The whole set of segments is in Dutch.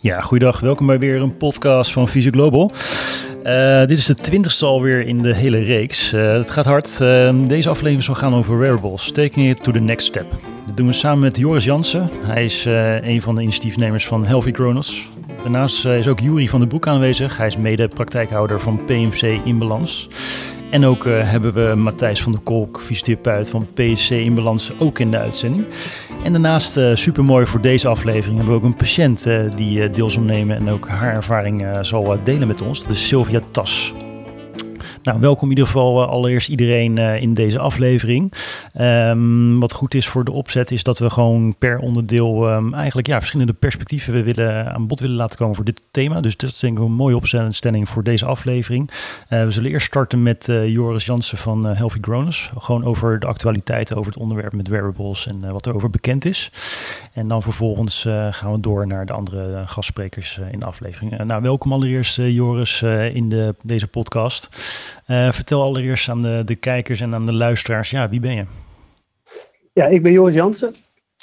Ja, goeiedag. Welkom bij weer een podcast van Visio Global. Uh, dit is de twintigste alweer in de hele reeks. Uh, het gaat hard. Uh, deze aflevering zal gaan over wearables, taking it to the next step. Dat doen we samen met Joris Jansen. Hij is een van de initiatiefnemers van Healthy Kronos. Daarnaast is ook Jury van den Broek aanwezig. Hij is mede praktijkhouder van PMC in Balans. En ook uh, hebben we Matthijs van der Kolk, fysiotherapeut van PSC in Balans, ook in de uitzending. En daarnaast, uh, supermooi voor deze aflevering, hebben we ook een patiënt uh, die deel zal nemen en ook haar ervaring zal delen met ons. Dat is Sylvia Tas. Nou, welkom in ieder geval uh, allereerst iedereen uh, in deze aflevering. Um, wat goed is voor de opzet is dat we gewoon per onderdeel um, eigenlijk ja, verschillende perspectieven we willen, aan bod willen laten komen voor dit thema. Dus dat is denk ik een mooie opstelling voor deze aflevering. We zullen eerst starten met Joris Jansen van Healthy Growers. Gewoon over de actualiteiten over het onderwerp met wearables en wat er over bekend is. En dan vervolgens gaan we door naar de andere gastsprekers in de aflevering. nou, welkom allereerst Joris in de, deze podcast. Uh, vertel allereerst aan de, de kijkers en aan de luisteraars, ja, wie ben je? Ja, ik ben Joris Jansen,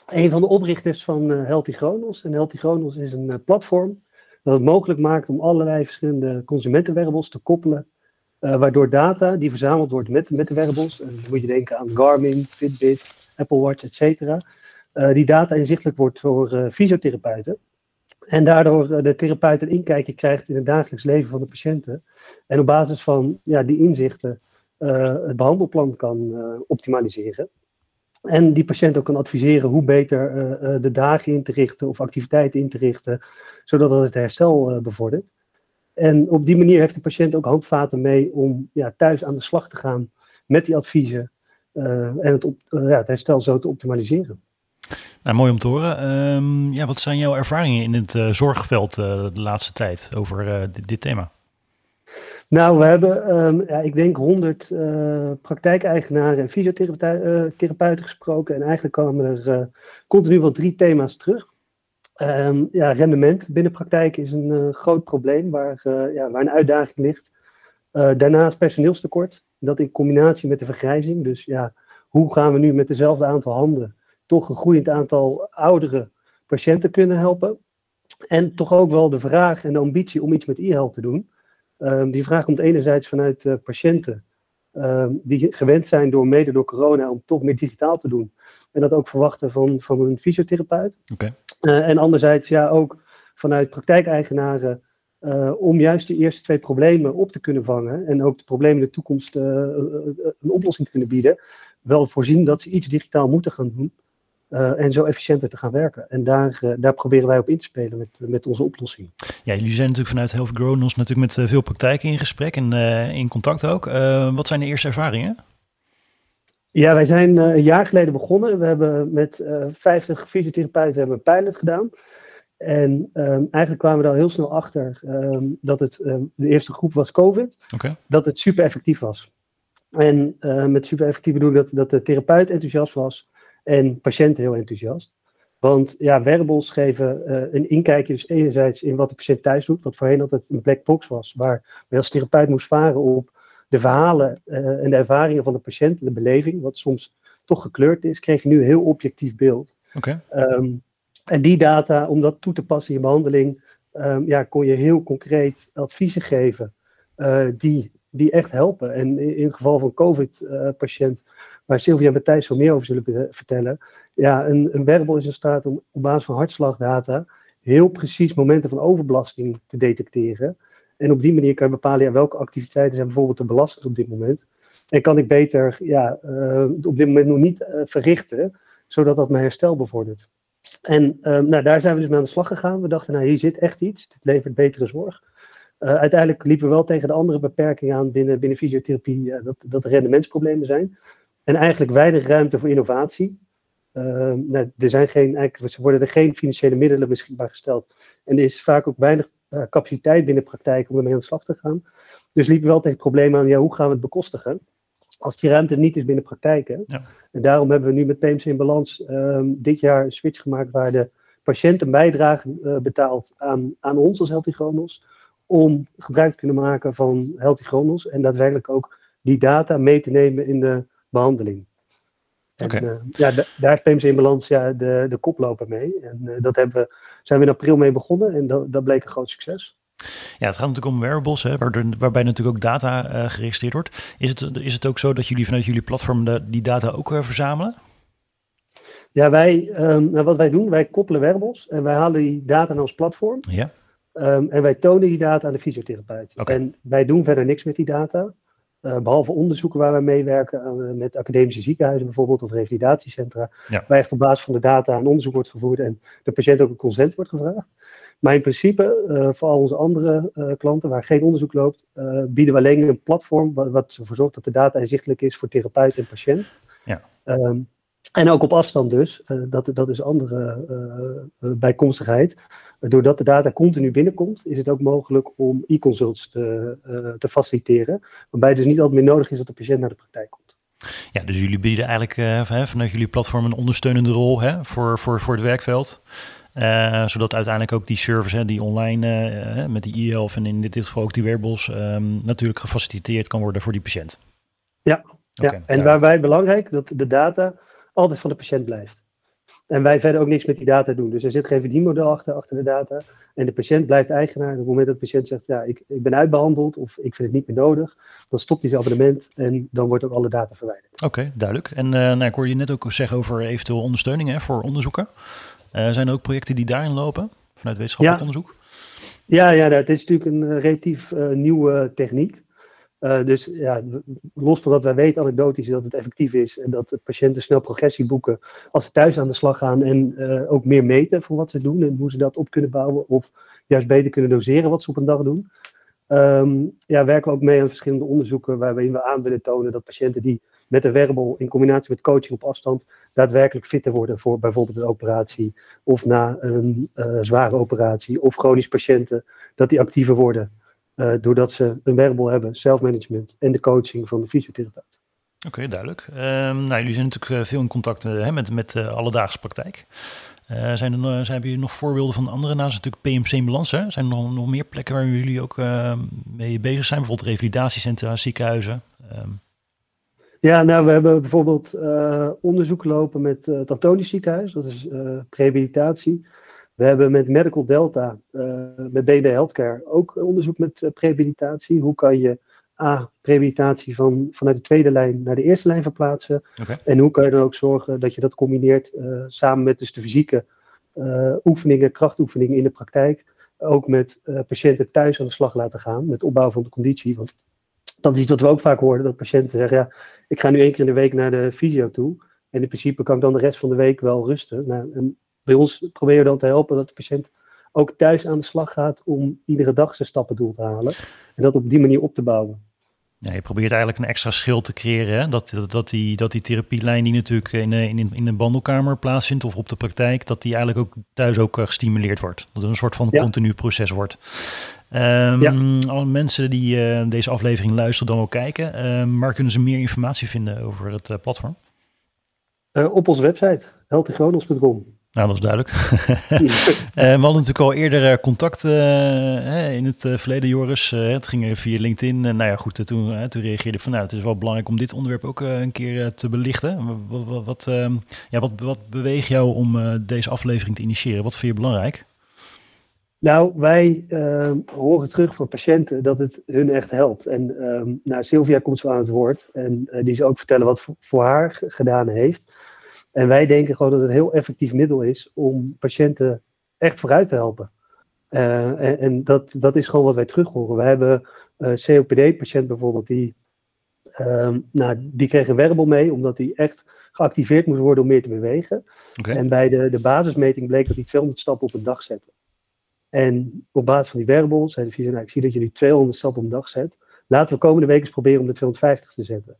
een van de oprichters van uh, Healthy Chronos. En Healthy Chronos is een uh, platform dat het mogelijk maakt om allerlei verschillende consumentenwearables te koppelen, waardoor data die verzameld wordt met, met de wearables, en dan moet je denken aan Garmin, Fitbit, Apple Watch, etc., die data inzichtelijk wordt voor fysiotherapeuten. En daardoor de therapeut een inkijkje krijgt in het dagelijks leven van de patiënten. En op basis van ja, die inzichten uh, het behandelplan kan uh, optimaliseren. En die patiënt ook kan adviseren hoe beter uh, de dagen in te richten of activiteiten in te richten, zodat dat het herstel bevordert. En op die manier heeft de patiënt ook handvaten mee om ja, thuis aan de slag te gaan met die adviezen en het, ja, het herstel zo te optimaliseren. Nou, mooi om te horen. Um, ja, wat zijn jouw ervaringen in het zorgveld de laatste tijd over dit, dit thema? Nou, we hebben, um, ja, ik denk, 100 uh, praktijkeigenaren en fysiotherapeuten gesproken. En eigenlijk kwamen er continu wel drie thema's terug. Um, ja, rendement binnen praktijk is een groot probleem waar, ja, waar een uitdaging ligt. daarnaast personeelstekort, dat in combinatie met de vergrijzing. Dus ja, hoe gaan we nu met dezelfde aantal handen toch een groeiend aantal oudere patiënten kunnen helpen? En toch ook wel de vraag en de ambitie om iets met e-health te doen. Um, die vraag komt enerzijds vanuit uh, patiënten um, die gewend zijn door mede door corona om toch meer digitaal te doen. En dat ook verwachten van, van een fysiotherapeut. Okay. Uh, en anderzijds ja, ook vanuit praktijkeigenaren uh, om juist de eerste twee problemen op te kunnen vangen. En ook de problemen in de toekomst een oplossing te kunnen bieden. Wel voorzien dat ze iets digitaal moeten gaan doen. Uh, en zo efficiënter te gaan werken. En daar, uh, daar proberen wij op in te spelen met, met onze oplossing. Ja, jullie zijn natuurlijk vanuit Health Grownos natuurlijk met uh, veel praktijken in gesprek en in contact ook. wat zijn de eerste ervaringen? Ja, wij zijn een jaar geleden begonnen. We hebben met 50 fysiotherapeuten hebben een pilot gedaan. En um, eigenlijk kwamen we daar heel snel achter um, dat het, um, de eerste groep was COVID, okay. dat het super effectief was. En met super effectief bedoel ik dat, dat de therapeut enthousiast was, en patiënten heel enthousiast. Want ja, wearables geven uh, een inkijkje dus enerzijds in wat de patiënt thuis doet, wat voorheen altijd een black box was, waar je als therapeut moest varen op de verhalen uh, en de ervaringen van de patiënt, de beleving, wat soms toch gekleurd is, kreeg je nu een heel objectief beeld. Okay. Um, en die data, om dat toe te passen in je behandeling, um, ja, kon je heel concreet adviezen geven uh, die, die echt helpen. En in, in het geval van COVID-patiënt waar Sylvia en Matthijs veel meer over zullen vertellen. Ja, een, een is in staat om op basis van hartslagdata heel precies momenten van overbelasting te detecteren. En op die manier kan je bepalen ja, welke activiteiten zijn bijvoorbeeld te belastend op dit moment. En kan ik beter ja, uh, op dit moment nog niet uh, verrichten, zodat dat mijn herstel bevordert. En uh, nou, daar zijn we dus mee aan de slag gegaan. We dachten, nou hier zit echt iets, dit levert betere zorg. uiteindelijk liepen we wel tegen de andere beperkingen aan binnen, binnen fysiotherapie, dat, dat er rendementsproblemen zijn. En eigenlijk weinig ruimte voor innovatie. Uh, nou, er zijn geen, eigenlijk, worden er geen financiële middelen beschikbaar gesteld. En er is vaak ook weinig uh, capaciteit binnen de praktijk om ermee aan de slag te gaan. Dus liepen we wel tegen het probleem aan, ja, hoe gaan we het bekostigen? Als die ruimte niet is binnen praktijken. Ja. En daarom hebben we nu met in Balans um, dit jaar een switch gemaakt waar de patiënt een bijdrage uh, betaalt aan, aan ons als Healthy Chronos. Om gebruik te kunnen maken van Healthy Chronos. En daadwerkelijk ook die data mee te nemen in de behandeling. En, okay. uh, ja, daar is PMC in balans ja, de, de koploper mee. En uh, dat hebben we zijn we in april mee begonnen en dat, dat bleek een groot succes. Ja, het gaat natuurlijk om wearables, hè, waarbij natuurlijk ook data uh, geregistreerd wordt. Is het, is het ook zo dat jullie vanuit jullie platform de, die data ook verzamelen? Ja, wij, um, nou wat wij doen, wij koppelen wearables en wij halen die data naar ons platform. Ja. Um, en wij tonen die data aan de fysiotherapeut. Okay. En wij doen verder niks met die data. Uh, behalve onderzoeken waar we meewerken aan, met academische ziekenhuizen bijvoorbeeld of revalidatiecentra. Ja. Waar echt op basis van de data een onderzoek wordt gevoerd en de patiënt ook een consent wordt gevraagd. Maar in principe, uh, voor al onze andere uh, klanten waar geen onderzoek loopt, bieden we alleen een platform wat, wat ervoor zorgt dat de data inzichtelijk is voor therapeut en patiënt. Ja. Um, en ook op afstand dus. dat, dat is andere bijkomstigheid. Doordat de data continu binnenkomt, is het ook mogelijk om e-consults te, uh, te faciliteren. Waarbij het dus niet altijd meer nodig is dat de patiënt naar de praktijk komt. Ja, dus jullie bieden eigenlijk uh, vanuit jullie platform een ondersteunende rol hè, voor, voor, voor het werkveld. Uh, zodat uiteindelijk ook die service, hè, die online met die e-health en in dit geval ook die wearables, um, natuurlijk gefaciliteerd kan worden voor die patiënt. Ja, ja. En waarbij belangrijk dat de data altijd van de patiënt blijft. En wij verder ook niks met die data doen. Dus er zit geen verdienmodel achter, achter de data. En de patiënt blijft eigenaar. op het moment dat de patiënt zegt, ja, ik, ik ben uitbehandeld of ik vind het niet meer nodig, dan stopt hij zijn abonnement en dan wordt ook alle data verwijderd. Oké, okay, duidelijk. En uh, nou, ik hoorde je net ook zeggen over eventueel ondersteuning hè, voor onderzoeken. Uh, zijn er ook projecten die daarin lopen, vanuit wetenschappelijk ja. onderzoek? Ja, ja, het is natuurlijk een uh, relatief nieuwe techniek. Uh, dus ja, los van dat wij weten anekdotisch dat het effectief is en dat patiënten snel progressie boeken als ze thuis aan de slag gaan en uh, ook meer meten voor wat ze doen en hoe ze dat op kunnen bouwen of juist beter kunnen doseren wat ze op een dag doen. Um, ja, werken we ook mee aan verschillende onderzoeken waarin we aan willen tonen dat patiënten die met een wearable in combinatie met coaching op afstand daadwerkelijk fitter worden voor bijvoorbeeld een operatie of na een uh, zware operatie of chronisch patiënten, dat die actiever worden. Uh, doordat ze een wearable hebben, zelfmanagement en de coaching van de fysiotherapeut. Oké, okay, duidelijk. Um, nou, jullie zijn natuurlijk veel in contact uh, met, met de alledaagse praktijk. Uh, zijn er zijn hebben jullie nog voorbeelden van andere naast natuurlijk PMC balans? Hè? Zijn er nog, nog meer plekken waar jullie ook mee bezig zijn? Bijvoorbeeld revalidatiecentra, ziekenhuizen? Um. Ja, nou, we hebben bijvoorbeeld onderzoek lopen met het Antonisch ziekenhuis. Dat is rehabilitatie. We hebben met Medical Delta, uh, met BB Healthcare, ook onderzoek met uh, prehabilitatie. Hoe kan je A, prehabilitatie van, vanuit de tweede lijn naar de eerste lijn verplaatsen? Okay. En hoe kan je dan ook zorgen dat je dat combineert uh, samen met dus de fysieke oefeningen, krachtoefeningen in de praktijk. Ook met patiënten thuis aan de slag laten gaan met opbouw van de conditie. Want dat is iets wat we ook vaak horen, dat patiënten zeggen, ja, ik ga nu één keer in de week naar de fysio toe. En in principe kan ik dan de rest van de week wel rusten. Nou, en bij ons proberen we dan te helpen dat de patiënt ook thuis aan de slag gaat om iedere dag zijn stappendoel te halen. En dat op die manier op te bouwen. Ja, je probeert eigenlijk een extra schild te creëren. Hè? Dat, dat, dat, die, dat die therapielijn die natuurlijk in, in, in een bandelkamer plaatsvindt of op de praktijk, dat die eigenlijk ook thuis ook gestimuleerd wordt. Dat het een soort van ja. continu proces wordt. Um, Ja. Alle mensen die uh, deze aflevering luisteren dan wel kijken, um, waar kunnen ze meer informatie vinden over het uh, platform? Uh, op onze website, healthygronos.com. Nou, dat is duidelijk. uh, we hadden natuurlijk al eerder contact uh, in het verleden, Joris. het ging via LinkedIn. En nou ja, goed, toen, toen reageerde van, nou, het is wel belangrijk om dit onderwerp ook een keer te belichten. Wat, wat, wat, ja, wat, wat beweegt jou om deze aflevering te initiëren? Wat vind je belangrijk? Nou, wij horen terug van patiënten dat het hun echt helpt. En um, nou, Sylvia komt zo aan het woord. En die zal ook vertellen wat voor, voor haar gedaan heeft. En wij denken gewoon dat het een heel effectief middel is om patiënten echt vooruit te helpen. Uh, en, en dat, dat is gewoon wat wij terug horen. We hebben een uh, COPD-patiënt bijvoorbeeld, die, uh, nou, die kreeg een wearable mee, omdat hij echt geactiveerd moest worden om meer te bewegen. Okay. En bij de, de basismeting bleek dat hij 200 stappen op een dag zette. En op basis van die wearable zei de fysio, nou, ik zie dat jullie 200 stappen op een dag zet. Laten we komende week eens proberen om de 250 te zetten.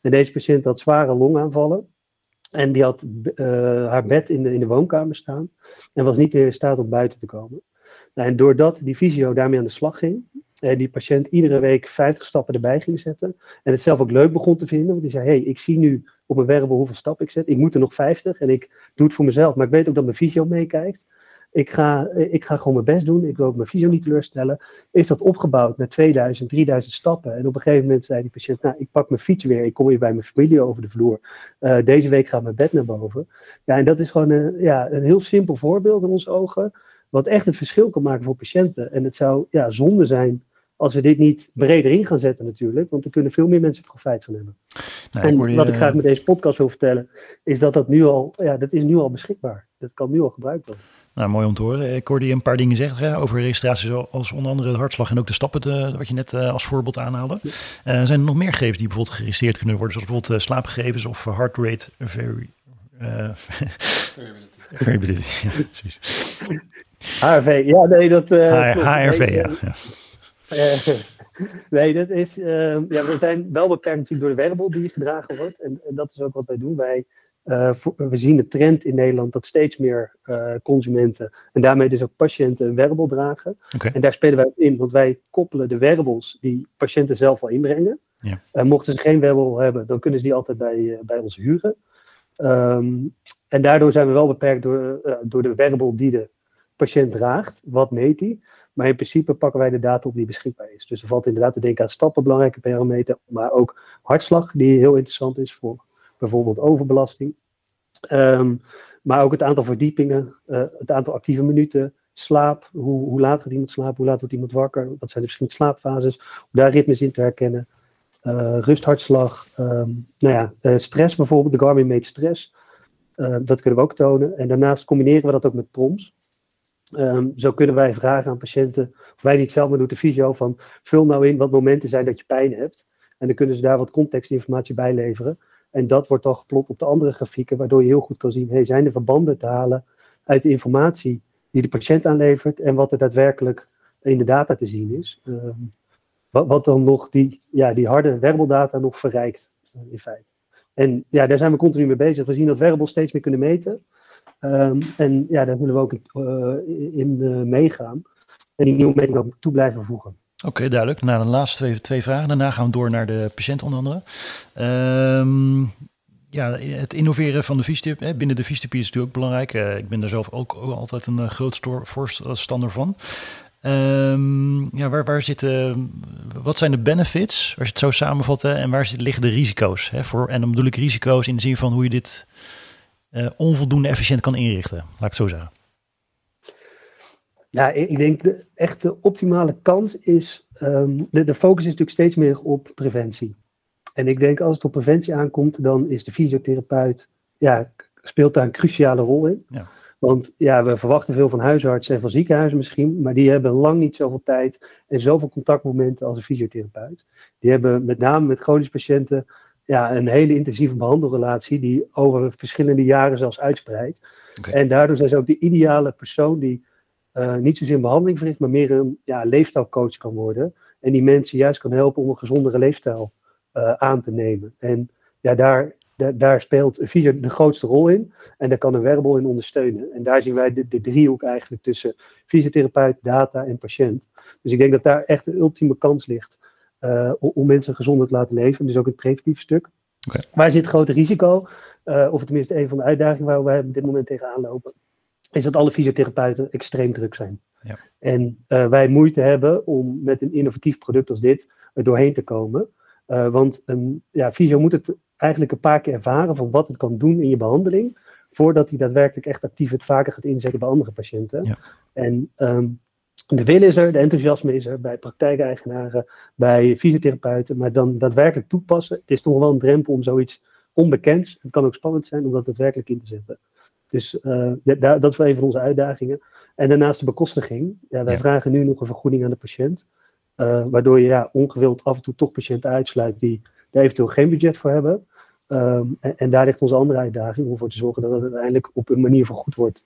En deze patiënt had zware longaanvallen. En die had uh, haar bed in de, in de woonkamer staan. En was niet meer in staat om buiten te komen. Nou, en doordat die fysio daarmee aan de slag ging. En die patiënt iedere week 50 stappen erbij ging zetten. En het zelf ook leuk begon te vinden. Want die zei: hey, ik zie nu op mijn wearable hoeveel stappen ik zet. Ik moet er nog 50. En ik doe het voor mezelf. Maar ik weet ook dat mijn fysio meekijkt. Ik ga, ik ga gewoon mijn best doen. Ik wil ook mijn fysio niet teleurstellen. Is dat opgebouwd naar 2000, 3000 stappen? En op een gegeven moment zei die patiënt: Nou, ik pak mijn fiets weer. Ik kom weer bij mijn familie over de vloer. Uh, deze week gaat mijn bed naar boven. Ja, en dat is gewoon een, ja, een heel simpel voorbeeld in onze ogen. wat echt het verschil kan maken voor patiënten. En het zou ja, zonde zijn als we dit niet breder in gaan zetten natuurlijk, want er kunnen veel meer mensen profijt van hebben. Nou, en wat ik graag met deze podcast wil vertellen, is dat dat nu al, ja, dat is nu al beschikbaar. Dat kan nu al gebruikt worden. Nou, mooi om te horen. Ik hoorde je een paar dingen zeggen over registraties, als onder andere de hartslag en ook de stappen, de, wat je net uh, als voorbeeld aanhaalde. Uh, zijn er nog meer gegevens die bijvoorbeeld geregistreerd kunnen worden, zoals bijvoorbeeld uh, slaapgegevens of heart rate very, variability. variability, ja, precies. HRV, ja, nee, dat... HRV, ja. ja. nee, dat is, ja, we zijn wel beperkt natuurlijk door de wearable die gedragen wordt. En, en dat is ook wat wij doen. Wij uh, we zien de trend in Nederland dat steeds meer uh, consumenten en daarmee dus ook patiënten een wearable dragen. Okay. En daar spelen wij op in, want wij koppelen de wearables die patiënten zelf al inbrengen. Ja. Uh, mochten ze geen wearable hebben, dan kunnen ze die altijd bij, bij ons huren. Um, en daardoor zijn we wel beperkt door, door de wearable die de patiënt draagt. Wat meet die? Maar in principe pakken wij de data op die beschikbaar is. Dus er valt inderdaad te denken aan stappen, belangrijke parameter, maar ook hartslag, die heel interessant is voor bijvoorbeeld overbelasting. Um, maar ook het aantal verdiepingen, uh, het aantal actieve minuten, slaap, hoe, hoe laat gaat iemand slapen, hoe laat wordt iemand wakker, wat zijn de verschillende slaapfases, om daar ritmes in te herkennen. Rusthartslag, um, nou ja, uh, stress bijvoorbeeld, de Garmin meet stress, dat kunnen we ook tonen. En daarnaast combineren we dat ook met proms. Um, zo kunnen wij vragen aan patiënten, of wij die het zelf maar doen, de fysio, van vul nou in wat momenten zijn dat je pijn hebt. En dan kunnen ze daar wat contextinformatie bij leveren. En dat wordt dan geplot op de andere grafieken, waardoor je heel goed kan zien, hey, zijn er verbanden te halen uit de informatie die de patiënt aanlevert en wat er daadwerkelijk in de data te zien is. Um, wat, wat, dan nog die, ja, die harde werbeldata nog verrijkt, uh, in feite. En ja, daar zijn we continu mee bezig. We zien dat wearables steeds meer kunnen meten. Um, en ja, daar willen we ook uh, in uh, meegaan. En die nieuwe meting ook toe blijven voegen. Oké, duidelijk. Na de laatste twee, twee vragen. Daarna gaan we door naar de patiënt onder andere. Um, ja, het innoveren van de fysiotherapie, binnen de fysiotherapie is natuurlijk ook belangrijk. Uh, ik ben daar zelf ook, altijd een uh, groot voorstander van. Um, ja, waar, waar zitten, wat zijn de benefits, als je het zo samenvatten, en waar zitten, liggen de risico's? Hè, voor, en dan bedoel ik risico's in de zin van hoe je dit uh, onvoldoende efficiënt kan inrichten, laat ik het zo zeggen. Ja, ik denk de echt de optimale kans is. Um, de, de focus is natuurlijk steeds meer op preventie. En ik denk als het op preventie aankomt, dan is de fysiotherapeut. Ja, speelt daar een cruciale rol in. Ja. Want ja, we verwachten veel van huisartsen en van ziekenhuizen misschien, maar die hebben lang niet zoveel tijd en zoveel contactmomenten als een fysiotherapeut. Die hebben met name met chronische patiënten ja, een hele intensieve behandelrelatie die over verschillende jaren zelfs uitspreidt. Okay. En daardoor zijn ze ook de ideale persoon die uh, niet zozeer een behandeling verricht, maar meer een ja, leefstijlcoach kan worden. En die mensen juist kan helpen om een gezondere leefstijl uh, aan te nemen. En ja, daar, daar, daar speelt de grootste rol in. En daar kan een wearable in ondersteunen. En daar zien wij de, de driehoek eigenlijk tussen fysiotherapeut, data en patiënt. Dus ik denk dat daar echt de ultieme kans ligt uh, om mensen gezonder te laten leven. Dus ook het preventieve stuk. Okay. Waar zit het grote risico? Of tenminste een van de uitdagingen waar wij op dit moment tegenaan lopen is dat alle fysiotherapeuten extreem druk zijn. Ja. En uh, wij moeite hebben om met een innovatief product als dit er doorheen te komen. Uh, want een ja, fysio moet het eigenlijk een paar keer ervaren van wat het kan doen in je behandeling, voordat hij daadwerkelijk echt actief het vaker gaat inzetten bij andere patiënten. Ja. En um, de wil is er, de enthousiasme is er bij praktijkeigenaren, bij fysiotherapeuten, maar dan daadwerkelijk toepassen, het is toch wel een drempel om zoiets onbekends, het kan ook spannend zijn om dat daadwerkelijk in te zetten. Dus uh, dat is wel een van onze uitdagingen. En daarnaast de bekostiging. Ja, wij ja. vragen nu nog een vergoeding aan de patiënt. Uh, waardoor je ja, ongewild af en toe toch patiënten uitsluit die er eventueel geen budget voor hebben. Um, en, en, daar ligt onze andere uitdaging om ervoor te zorgen dat het uiteindelijk op een manier vergoed wordt.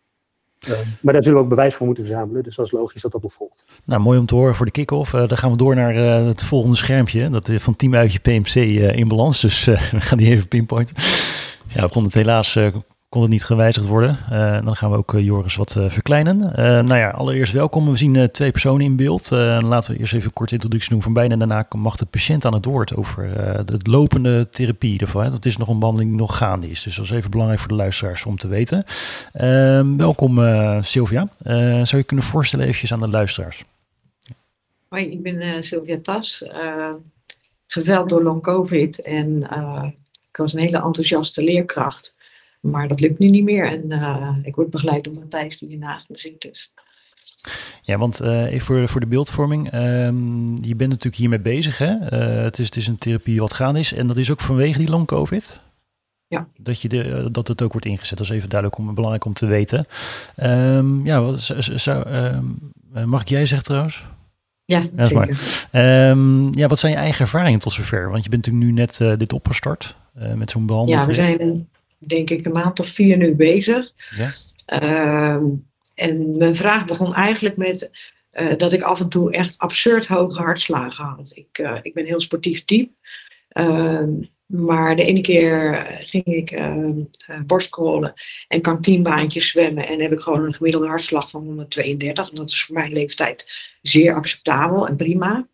Uh, maar daar zullen we ook bewijs voor moeten verzamelen. Dus dat is logisch dat dat nog volgt. Nou, mooi om te horen voor de kick-off. Uh, dan gaan we door naar uh, het volgende schermpje. Dat is van Team Uitje PMC in balans. Dus we gaan die even pinpointen. Ja, we konden het helaas kon het niet gewijzigd worden. Uh, dan gaan we ook uh, Joris wat uh, verkleinen. nou ja, allereerst welkom. We zien twee personen in beeld. laten we eerst even een korte introductie doen van beiden. En daarna mag de patiënt aan het woord over de lopende therapie. Ervan, dat is nog een behandeling die nog gaande is. Dus dat is even belangrijk voor de luisteraars om te weten. Ehm, welkom Sylvia. zou je kunnen voorstellen eventjes aan de luisteraars? Hoi, ik ben Sylvia Tas. geveld door long covid en ik was een hele enthousiaste leerkracht. Maar dat lukt nu niet meer. En uh, ik word begeleid door Matthijs, die hier naast me zit. Dus Ja, want uh, voor, voor de beeldvorming, um, je bent natuurlijk hiermee bezig. Hè? Uh, het, is, het is een therapie wat gaan is. En dat is ook vanwege die long COVID. Ja. Dat, je de, dat het ook wordt ingezet. Dat is even duidelijk om, belangrijk om te weten. Um, ja, wat zou, mag ik jij zeggen trouwens? Ja, ja zeker. Ja, wat zijn je eigen ervaringen tot zover? Want je bent natuurlijk nu net uh, dit opgestart met zo'n behandeling. Ja, we zijn denk ik een maand of vier nu bezig. Ja. Uh, en mijn vraag begon eigenlijk met uh, dat ik af en toe echt absurd hoge hartslagen had. Ik, ik ben heel sportief type. Ehm, maar de ene keer ging ik uh, uh, borstkrollen en kantienbaantjes zwemmen. En heb ik gewoon een gemiddelde hartslag van 132. En dat is voor mijn leeftijd zeer acceptabel en prima.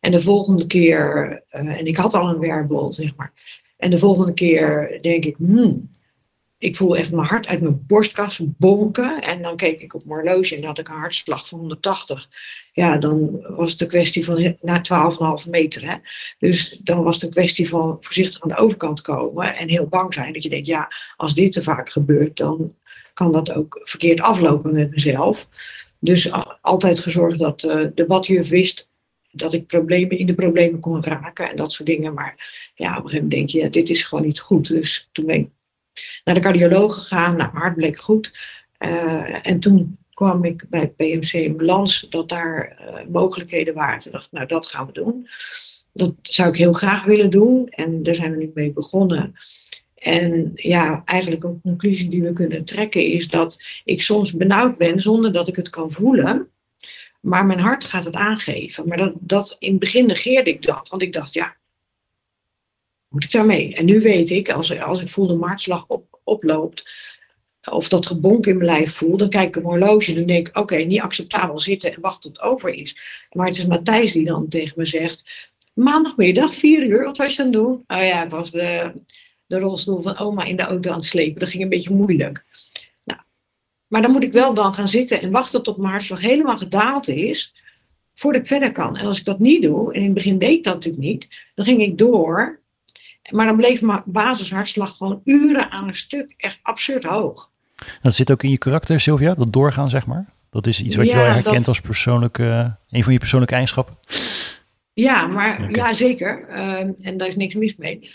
En de volgende keer, en ik had al een werbel, zeg maar. En de volgende keer denk ik, hmm, ik voel echt mijn hart uit mijn borstkas bonken. En dan keek ik op mijn horloge en had ik een hartslag van 180. Ja, dan was het een kwestie van na 12,5 meter. Hè? Dus dan was het een kwestie van voorzichtig aan de overkant komen en heel bang zijn. Dat je denkt, ja, als dit te vaak gebeurt, dan kan dat ook verkeerd aflopen met mezelf. Dus altijd gezorgd dat uh, de badjuf wist dat ik problemen in de problemen kon raken en dat soort dingen. Maar ja, op een gegeven moment denk je, ja, dit is gewoon niet goed. Dus toen ben ik naar de cardioloog gegaan. Nou, mijn hart bleek goed. Uh, en toen kwam ik bij het PMC in balans dat daar uh, mogelijkheden waren. Toen dacht ik, nou, dat gaan we doen. Dat zou ik heel graag willen doen. En daar zijn we nu mee begonnen. En ja, eigenlijk een conclusie die we kunnen trekken is dat ik soms benauwd ben zonder dat ik het kan voelen. Maar mijn hart gaat het aangeven. Maar dat, dat, in het begin negeerde ik dat. Want ik dacht, ja, moet ik daarmee? En nu weet ik, als, als ik voel de maartslag op, oploopt, of dat gebonk in mijn lijf voel, dan kijk ik mijn horloge en dan denk ik, oké, niet acceptabel zitten en wachten tot het over is. Maar het is Matthijs die dan tegen me zegt, maandagmiddag, vier uur, wat was je aan het doen? Oh ja, het was de, de rolstoel van oma in de auto aan het slepen. Dat ging een beetje moeilijk. Maar dan moet ik wel dan gaan zitten en wachten tot mijn hartslag helemaal gedaald is, voordat ik verder kan. En als ik dat niet doe, en in het begin deed ik dat natuurlijk niet, dan ging ik door maar dan bleef mijn basishartslag gewoon uren aan een stuk echt absurd hoog. Dat zit ook in je karakter, Sylvia, dat doorgaan, zeg maar? Dat is iets wat ja, je wel herkent dat... als persoonlijke, een van je persoonlijke eigenschappen? Ja, maar okay. ja, zeker. Uh, en daar is niks mis mee.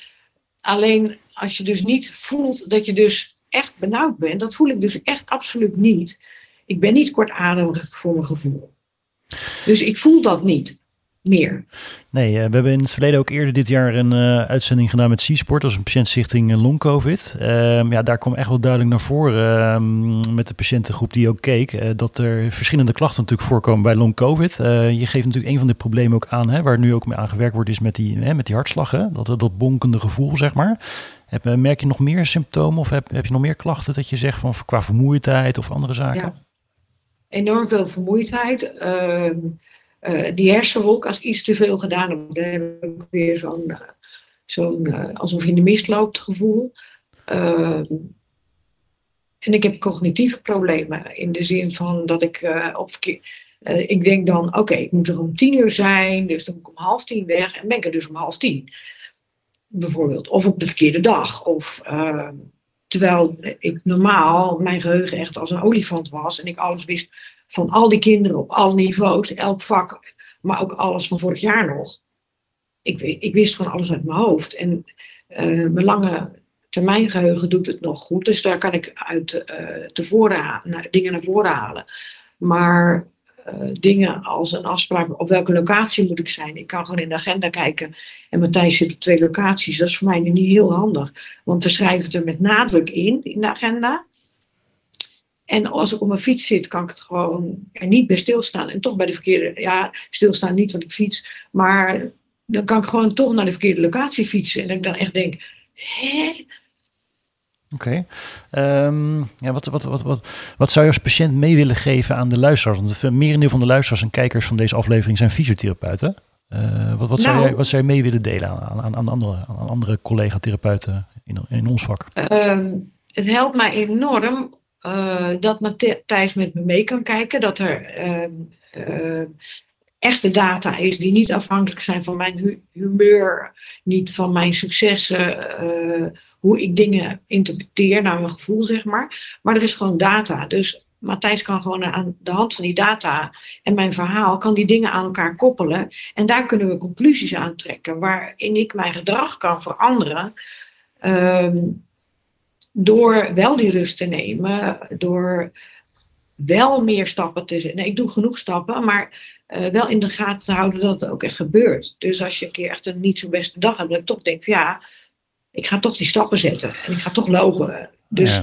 Alleen als je dus niet voelt dat je dus echt benauwd bent, dat voel ik dus echt absoluut niet. Ik ben niet kortademig voor mijn gevoel. Dus ik voel dat niet meer. Nee, uh, we hebben in het verleden ook eerder dit jaar een uh, uitzending gedaan met C-Sport, als een patiëntstichting uh, long COVID. Ehm, ja, daar kwam echt wel duidelijk naar voren ehm, met de patiëntengroep die ook keek, dat er verschillende klachten natuurlijk voorkomen bij long COVID. je geeft natuurlijk een van de problemen ook aan, hè, waar nu ook mee aan gewerkt wordt, is met die, met die hartslag, hè? Dat, dat bonkende gevoel, zeg maar. Heb, merk je nog meer symptomen of heb, heb je nog meer klachten dat je zegt van qua vermoeidheid of andere zaken? Ja. Enorm veel vermoeidheid. Ehm, uh, die hersenwolk, als iets te veel gedaan heb, dan heb ik weer zo'n, zo'n uh, alsof je in de mist loopt gevoel. Uh, en ik heb cognitieve problemen in de zin van dat ik op verkeer. ik denk dan, oké, ik moet er om tien uur zijn, dus dan moet ik om half tien weg en ben ik er dus om half tien. Bijvoorbeeld. Of op de verkeerde dag. Of, terwijl ik normaal mijn geheugen echt als een olifant was en ik alles wist van al die kinderen op alle niveaus, elk vak, maar ook alles van vorig jaar nog. Ik, ik wist gewoon alles uit mijn hoofd. En uh, mijn lange termijn geheugen doet het nog goed, dus daar kan ik uit uh, tevoren dingen naar voren halen. Maar uh, dingen als een afspraak op welke locatie moet ik zijn. Ik kan gewoon in de agenda kijken en Matthijs zit op twee locaties. Dat is voor mij nu niet heel handig, want we schrijven het er met nadruk in, in de agenda. En als ik op mijn fiets zit, kan ik het gewoon er niet bij stilstaan. En toch bij de verkeerde, ja, stilstaan niet, want ik fiets. Maar dan kan ik gewoon toch naar de verkeerde locatie fietsen. En ik dan echt denk, hè? Oké. Okay. Um, ja, wat, wat, wat, wat, wat zou je als patiënt mee willen geven aan de luisteraars? Want het merendeel van de luisteraars en kijkers van deze aflevering zijn fysiotherapeuten. Uh, wat, wat, nou, zou jij, wat zou je mee willen delen aan, aan, aan andere, aan andere collega-therapeuten in, in ons vak? Um, het helpt mij enorm uh, dat Matthijs met me mee kan kijken. Dat er uh, uh, echte data is die niet afhankelijk zijn van mijn hu humeur, niet van mijn successen, eh, hoe ik dingen interpreteer naar mijn gevoel, zeg maar. Maar er is gewoon data. Dus Matthijs kan gewoon aan de hand van die data en mijn verhaal, kan die dingen aan elkaar koppelen. En daar kunnen we conclusies aan trekken, waarin ik mijn gedrag kan veranderen. Ehm, door wel die rust te nemen, door wel meer stappen te zetten. Nee, ik doe genoeg stappen, maar uh, wel in de gaten te houden dat het ook echt gebeurt. Dus als je een keer echt een niet zo beste dag hebt, dat ik toch denk, ja, ik ga toch die stappen zetten en ik ga toch lopen. Dus.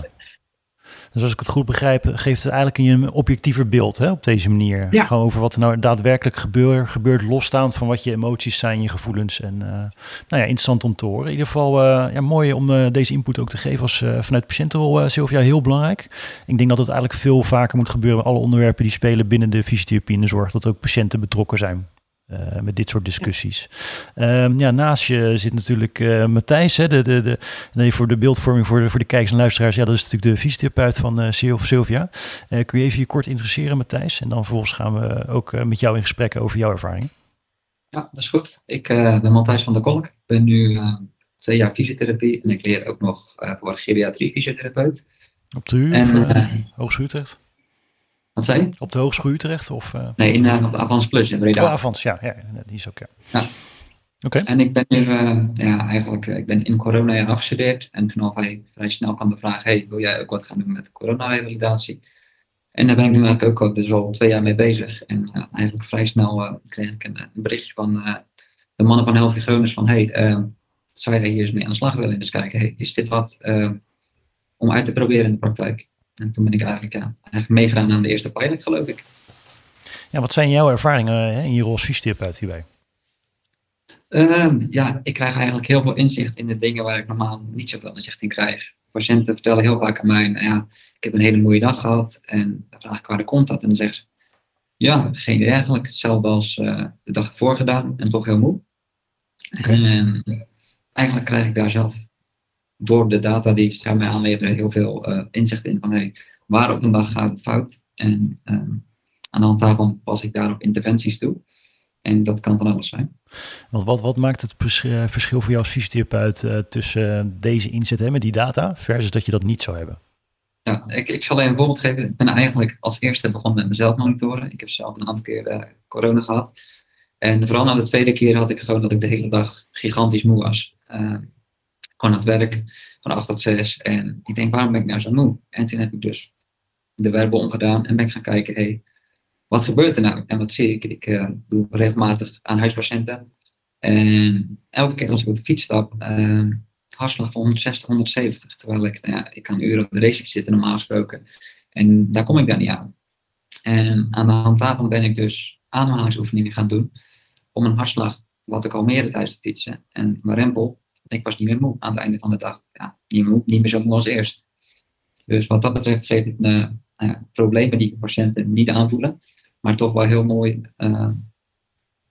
Dus als ik het goed begrijp, geeft het eigenlijk een objectiever beeld hè, op deze manier. Ja. Gewoon over wat er nou daadwerkelijk gebeurt, gebeurt losstaand van wat je emoties zijn, je gevoelens. En uh, nou ja, interessant om te horen. In ieder geval uh, ja, mooi om uh, deze input ook te geven als vanuit patiëntenrol, Sylvia, heel belangrijk. Ik denk dat het eigenlijk veel vaker moet gebeuren, alle onderwerpen die spelen binnen de fysiotherapie en de zorg, dat ook patiënten betrokken zijn. Uh, met dit soort discussies. Ja, um, ja naast je zit natuurlijk uh, Matthijs, hè, de, de, de, nee, voor de beeldvorming voor de, voor de kijkers en luisteraars. Ja, dat is natuurlijk de fysiotherapeut van uh, Sylvia. kun je even je kort interesseren, Matthijs? En dan vervolgens gaan we ook met jou in gesprek over jouw ervaring. Ja, dat is goed. Ik ben Matthijs van der Kolk. Ik ben nu twee jaar fysiotherapie en ik leer ook nog voor geriatrie fysiotherapeut. Op de UU en, Utrecht? Wat zei je? Op de Hogeschool Utrecht? Of, uh... Nee, in, uh, op Avans Plus in Breda. Oh, Avans, ja, ja, die is ook, ja. ja. Oké. En ik ben nu, uh, ja, eigenlijk, ik ben in corona afgestudeerd. En toen al vrij, vrij snel kwam de vraag, hey, wil jij ook wat gaan doen met coronarevalidatie? En daar ben ik nu eigenlijk ook al, dus al twee jaar mee bezig. En eigenlijk vrij snel kreeg ik een, een berichtje van de mannen van Healthy Gronings van, hey, zou jij hier eens mee aan de slag willen? Dus kijken, hey, is dit wat om uit te proberen in de praktijk? En toen ben ik eigenlijk, ja, eigenlijk meegedaan aan de eerste pilot, geloof ik. Ja, wat zijn jouw ervaringen hè, in je rol als fysiotherapeut hierbij? Uh, ja, ik krijg eigenlijk heel veel inzicht in de dingen waar ik normaal niet zoveel inzicht in krijg. Patiënten vertellen heel vaak aan mij, nou ja, ik heb een hele mooie dag gehad en dan vraag ik waar de komt dat? En dan zeggen ze, ja, geen idee eigenlijk. Hetzelfde als uh, de dag ervoor gedaan en toch heel moe. Okay. En eigenlijk krijg ik daar zelf door de data die zij mij aanleveren heel veel uh, inzicht in van hey, waar op een dag gaat het fout. En um, aan de hand daarvan pas ik daarop interventies toe. En dat kan van alles zijn. Want wat, wat maakt het eh, verschil voor jou als fysiotherapeut uh, tussen deze inzet hè, met die data versus dat je dat niet zou hebben? Ja, ik, ik zal even een voorbeeld geven. Ik ben eigenlijk als eerste begonnen met mezelf monitoren. Ik heb zelf een aantal keer uh, corona gehad. En vooral na de tweede keer had ik gewoon dat ik de hele dag gigantisch moe was. Uh, gewoon aan het werk van 8 tot 6. En ik denk, waarom ben ik nou zo moe? En toen heb ik dus de werbe omgedaan en ben ik gaan kijken, hey, wat gebeurt er nou? En wat zie ik? Ik uh, doe regelmatig aan huispatiënten. En elke keer als ik op de fiets stap, uh, hartslag van 160, 170. Terwijl ik, nou ja, ik kan uren op de race zitten normaal gesproken. En daar kom ik dan niet aan. En aan de hand daarvan ben ik dus ademhalingsoefeningen gaan doen. Om een hartslag, wat ik al tijdens het fietsen. En mijn rempel ik was niet meer moe aan het einde van de dag. Ja, niet, moe, niet meer zo moe als eerst. Dus wat dat betreft geeft het uh, uh, problemen die patiënten niet aanvoelen, maar toch wel heel mooi uh,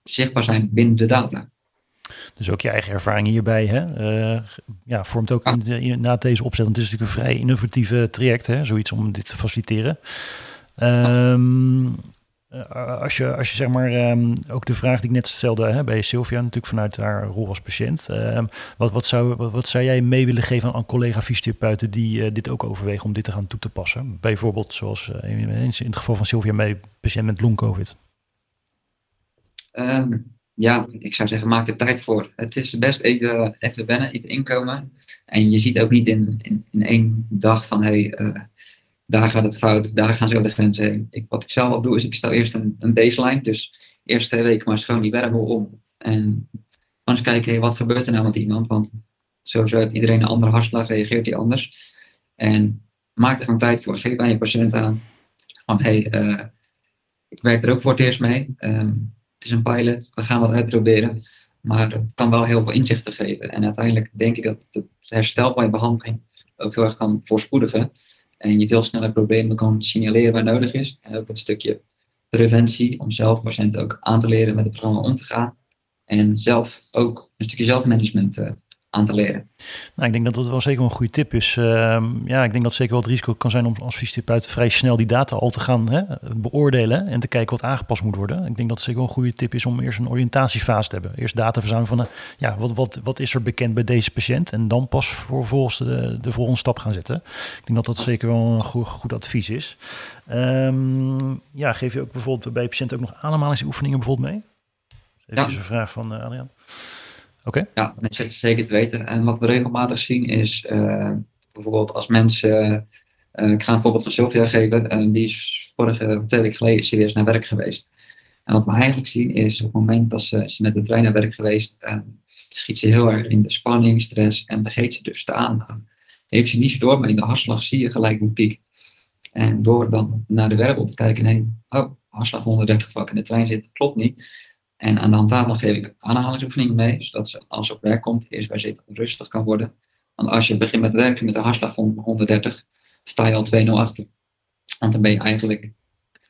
zichtbaar zijn binnen de data. Dus ook je eigen ervaring hierbij hè? ja, vormt ook in, na deze opzet. Want het is natuurlijk een vrij innovatieve traject, hè? zoiets om dit te faciliteren. Um, uh, als, je, als je zeg maar um, ook de vraag die ik net stelde hè, bij Sylvia, natuurlijk vanuit haar rol als patiënt. Um, wat, wat, zou, wat, wat, zou jij mee willen geven aan, collega fysiotherapeuten die uh, dit ook overwegen om dit te gaan toe te passen? Bijvoorbeeld zoals uh, in, het geval van Sylvia mee, patiënt met long-covid. Um, ja, ik zou zeggen, maak er tijd voor. Het is best even, even wennen, even inkomen. En je ziet ook niet in, in, in één dag van, hey, daar gaat het fout, daar gaan zo de grenzen heen. Ik, wat ik zelf al doe, is ik stel eerst een, een baseline. Dus eerst twee weken maar schoon die wervel om. En dan eens kijken, wat gebeurt er nou met iemand? Want sowieso heeft iedereen een andere hartslag, reageert hij anders. En maak er gewoon tijd voor. Geef aan je patiënt aan. Van, hey, uh, ik werk er ook voor het eerst mee. Um, het is een pilot, we gaan wat uitproberen. Maar het kan wel heel veel inzichten geven. En uiteindelijk denk ik dat het herstel bij behandeling ook heel erg kan voorspoedigen. En je veel sneller problemen kan signaleren waar nodig is. En ook een stukje preventie om zelf patiënten ook aan te leren met het programma om te gaan. En zelf ook een stukje zelfmanagement uh, aan te leren. Nou, ik denk dat dat wel zeker een goede tip is. Ehm, ja, ik denk dat zeker wel het risico kan zijn om als fysiotherapeut vrij snel die data al te gaan hè, beoordelen en te kijken wat aangepast moet worden. Ik denk dat het zeker wel een goede tip is om eerst een oriëntatiefase te hebben. Eerst data verzamelen van, uh, ja, wat, wat, wat is er bekend bij deze patiënt en dan pas vervolgens de, de volgende stap gaan zetten. Ik denk dat dat zeker wel een goed, goed advies is. Um, ja, geef je ook bijvoorbeeld bij patiënten ook nog ademhalingsoefeningen bijvoorbeeld mee? Even ja. een vraag van uh, Adriaan. Oké. Ja, zeker te weten. En wat we regelmatig zien is uh, bijvoorbeeld als mensen. Uh, ik ga een voorbeeld van Sylvia geven. die is vorige twee weken geleden serieus naar werk geweest. En wat we eigenlijk zien is op het moment dat ze, met de trein naar werk geweest, schiet ze heel erg in de spanning, stress en vergeet ze dus de aandacht. Heeft ze niet zo door, maar in de hartslag zie je gelijk die piek. En door dan naar de wearable te kijken, oh, hartslag 130 terwijl ik in de trein zit, klopt niet. En aan de hand daarvan geef ik aanhalingsoefeningen mee, zodat ze als ze op werk komt, eerst bij even rustig kan worden. Want als je begint met werken met een hartslag van 130, sta je al 2-0 achter. Want dan ben je eigenlijk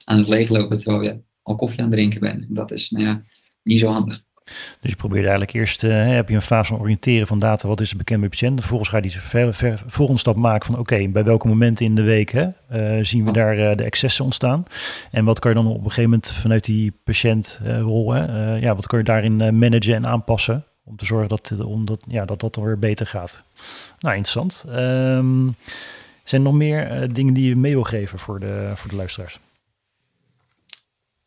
aan het leeglopen terwijl je al koffie aan het drinken bent. Dat is nou ja, niet zo handig. Dus je probeert eigenlijk eerst, uh, heb je een fase van oriënteren van data, wat is er bekend bij patiënt. Vervolgens ga je die ver, volgende stap maken van oké, bij welke momenten in de week hè, uh, zien we daar uh, de excessen ontstaan. En wat kan je dan op een gegeven moment vanuit die patiëntrol, ja, wat kan je daarin managen en aanpassen om te zorgen dat, om dat, ja, dat dat dan weer beter gaat. Nou, interessant. Um, zijn er nog meer dingen die je mee wil geven voor de, voor de luisteraars?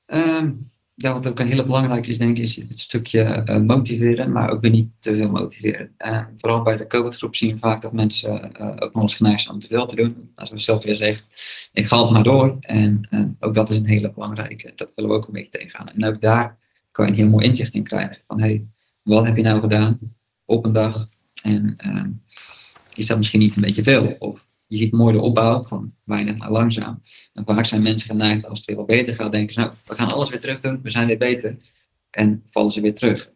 Um ja, wat ook een hele belangrijke is, denk ik, is het stukje uh, motiveren, maar ook weer niet te veel motiveren. Uh, vooral bij de COVID-groep zien we vaak dat mensen uh, ook nog eens geneigd zijn om te veel te doen. Als we zelf weer zegt, ik ga het maar door. En ook dat is een hele belangrijke. Dat willen we ook een beetje tegengaan. En ook daar kan je een heel mooi inzicht in krijgen. Van, hé, hey, wat heb je nou gedaan op een dag? En ehm, is dat misschien niet een beetje veel? Of je ziet mooi de opbouw van weinig naar langzaam. En vaak zijn mensen geneigd als het weer wat beter gaat, denken ze, nou, we gaan alles weer terug doen, we zijn weer beter. En vallen ze weer terug.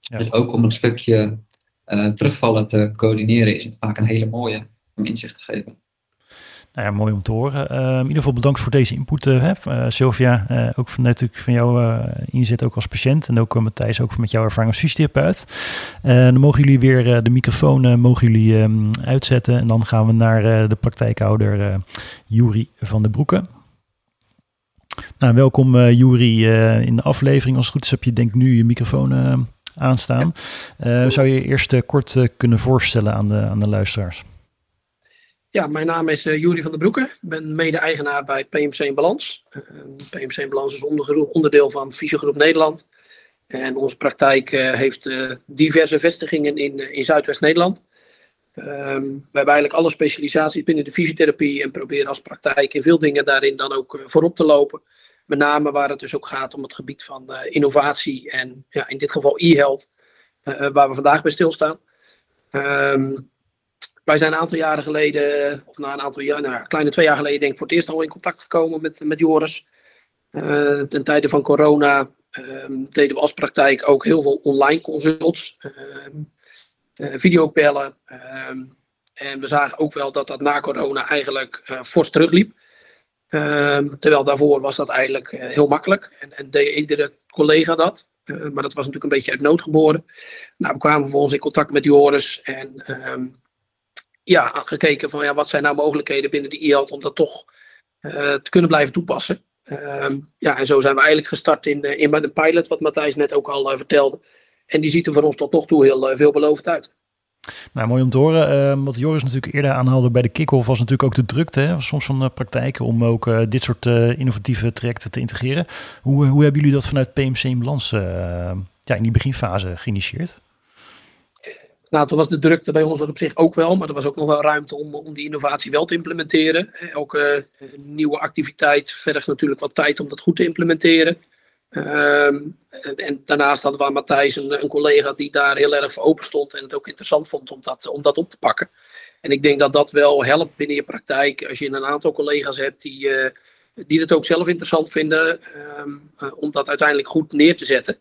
Ja. Dus ook om een stukje uh, terugvallen te coördineren, is het vaak een hele mooie om inzicht te geven. Nou ja, mooi om te horen. Uh, in ieder geval bedankt voor deze input, uh, Sylvia. Uh, ook van, natuurlijk van jouw inzet ook als patiënt. En ook Matthijs, ook met jouw ervaring als fysiotherapeut. dan mogen jullie weer de microfoon mogen jullie, um, uitzetten. En dan gaan we naar de praktijkhouder Juri van der Broeken. Nou, welkom Juri in de aflevering. Als het goed is heb je denk nu je microfoon aanstaan. Zou je eerst kort kunnen voorstellen aan de, aan de luisteraars? Ja, mijn naam is uh, van der Broeke. Ik ben mede-eigenaar bij PMC in Balans. Uh, PMC in Balans is onderdeel van Fysiogroep Nederland. En onze praktijk uh, heeft diverse vestigingen in, in Zuidwest-Nederland. Ehm, we hebben eigenlijk alle specialisaties binnen de fysiotherapie en proberen als praktijk in veel dingen daarin dan ook voorop te lopen. Met name waar het dus ook gaat om het gebied van innovatie en ja, in dit geval e-health, waar we vandaag bij stilstaan. Um, wij zijn een aantal jaren geleden, of na een aantal jaar, nou, kleine twee jaar geleden, denk ik, voor het eerst al in contact gekomen met, met Joris. Uh, ten tijde van corona um, deden we als praktijk ook heel veel online consults, um, videobellen. Um, en we zagen ook wel dat dat na corona eigenlijk uh, fors terugliep. terwijl daarvoor was dat eigenlijk heel makkelijk en, en deed iedere collega dat. maar dat was natuurlijk een beetje uit nood geboren. Nou, we kwamen vervolgens in contact met Joris en ja, gekeken van ja, wat zijn nou mogelijkheden binnen de IELT om dat toch uh, te kunnen blijven toepassen. Uh, ja, en zo zijn we eigenlijk gestart in, uh, in de pilot, wat Matthijs net ook al uh, vertelde. En die ziet er voor ons tot nog toe heel veelbelovend uit. Nou, mooi om te horen. Ehm, wat Joris natuurlijk eerder aanhaalde bij de kick-off was natuurlijk ook de drukte hè, soms van de praktijken om ook dit soort innovatieve trajecten te integreren. Hoe, hoe hebben jullie dat vanuit PMC balans ja, in die beginfase geïnitieerd? Nou, toen was de drukte bij ons op zich ook wel, maar er was ook nog wel ruimte om, om die innovatie wel te implementeren. Elke uh, nieuwe activiteit vergt natuurlijk wat tijd om dat goed te implementeren. Ehm, en, daarnaast hadden we Matthijs een, een, collega die daar heel erg voor open stond en het ook interessant vond om dat, om dat op te pakken. En ik denk dat dat wel helpt binnen je praktijk als je een aantal collega's hebt die, uh, die het ook zelf interessant vinden um, uh, om dat uiteindelijk goed neer te zetten.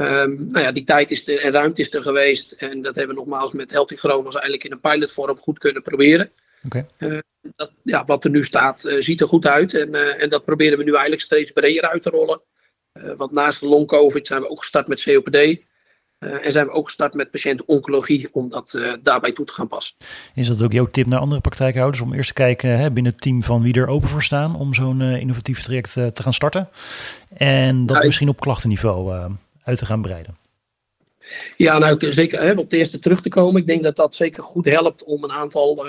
Um, nou ja, die tijd is er en ruimte is er geweest. En dat hebben we nogmaals met Healthy Chronos eigenlijk in een pilotvorm goed kunnen proberen. Okay. Uh, dat, ja, wat er nu staat, uh, ziet er goed uit. En, uh, en dat proberen we nu eigenlijk steeds breder uit te rollen. want naast de long-covid zijn we ook gestart met COPD. en zijn we ook gestart met patiëntoncologie om dat daarbij toe te gaan passen. Is dat ook jouw tip naar andere praktijkhouders om eerst te kijken hè, binnen het team van wie er open voor staan om zo'n innovatief traject te gaan starten? En dat nou, misschien op klachtenniveau uit te gaan breiden? Ja, nou zeker hè, op het eerste terug te komen. Ik denk dat dat zeker goed helpt om een aantal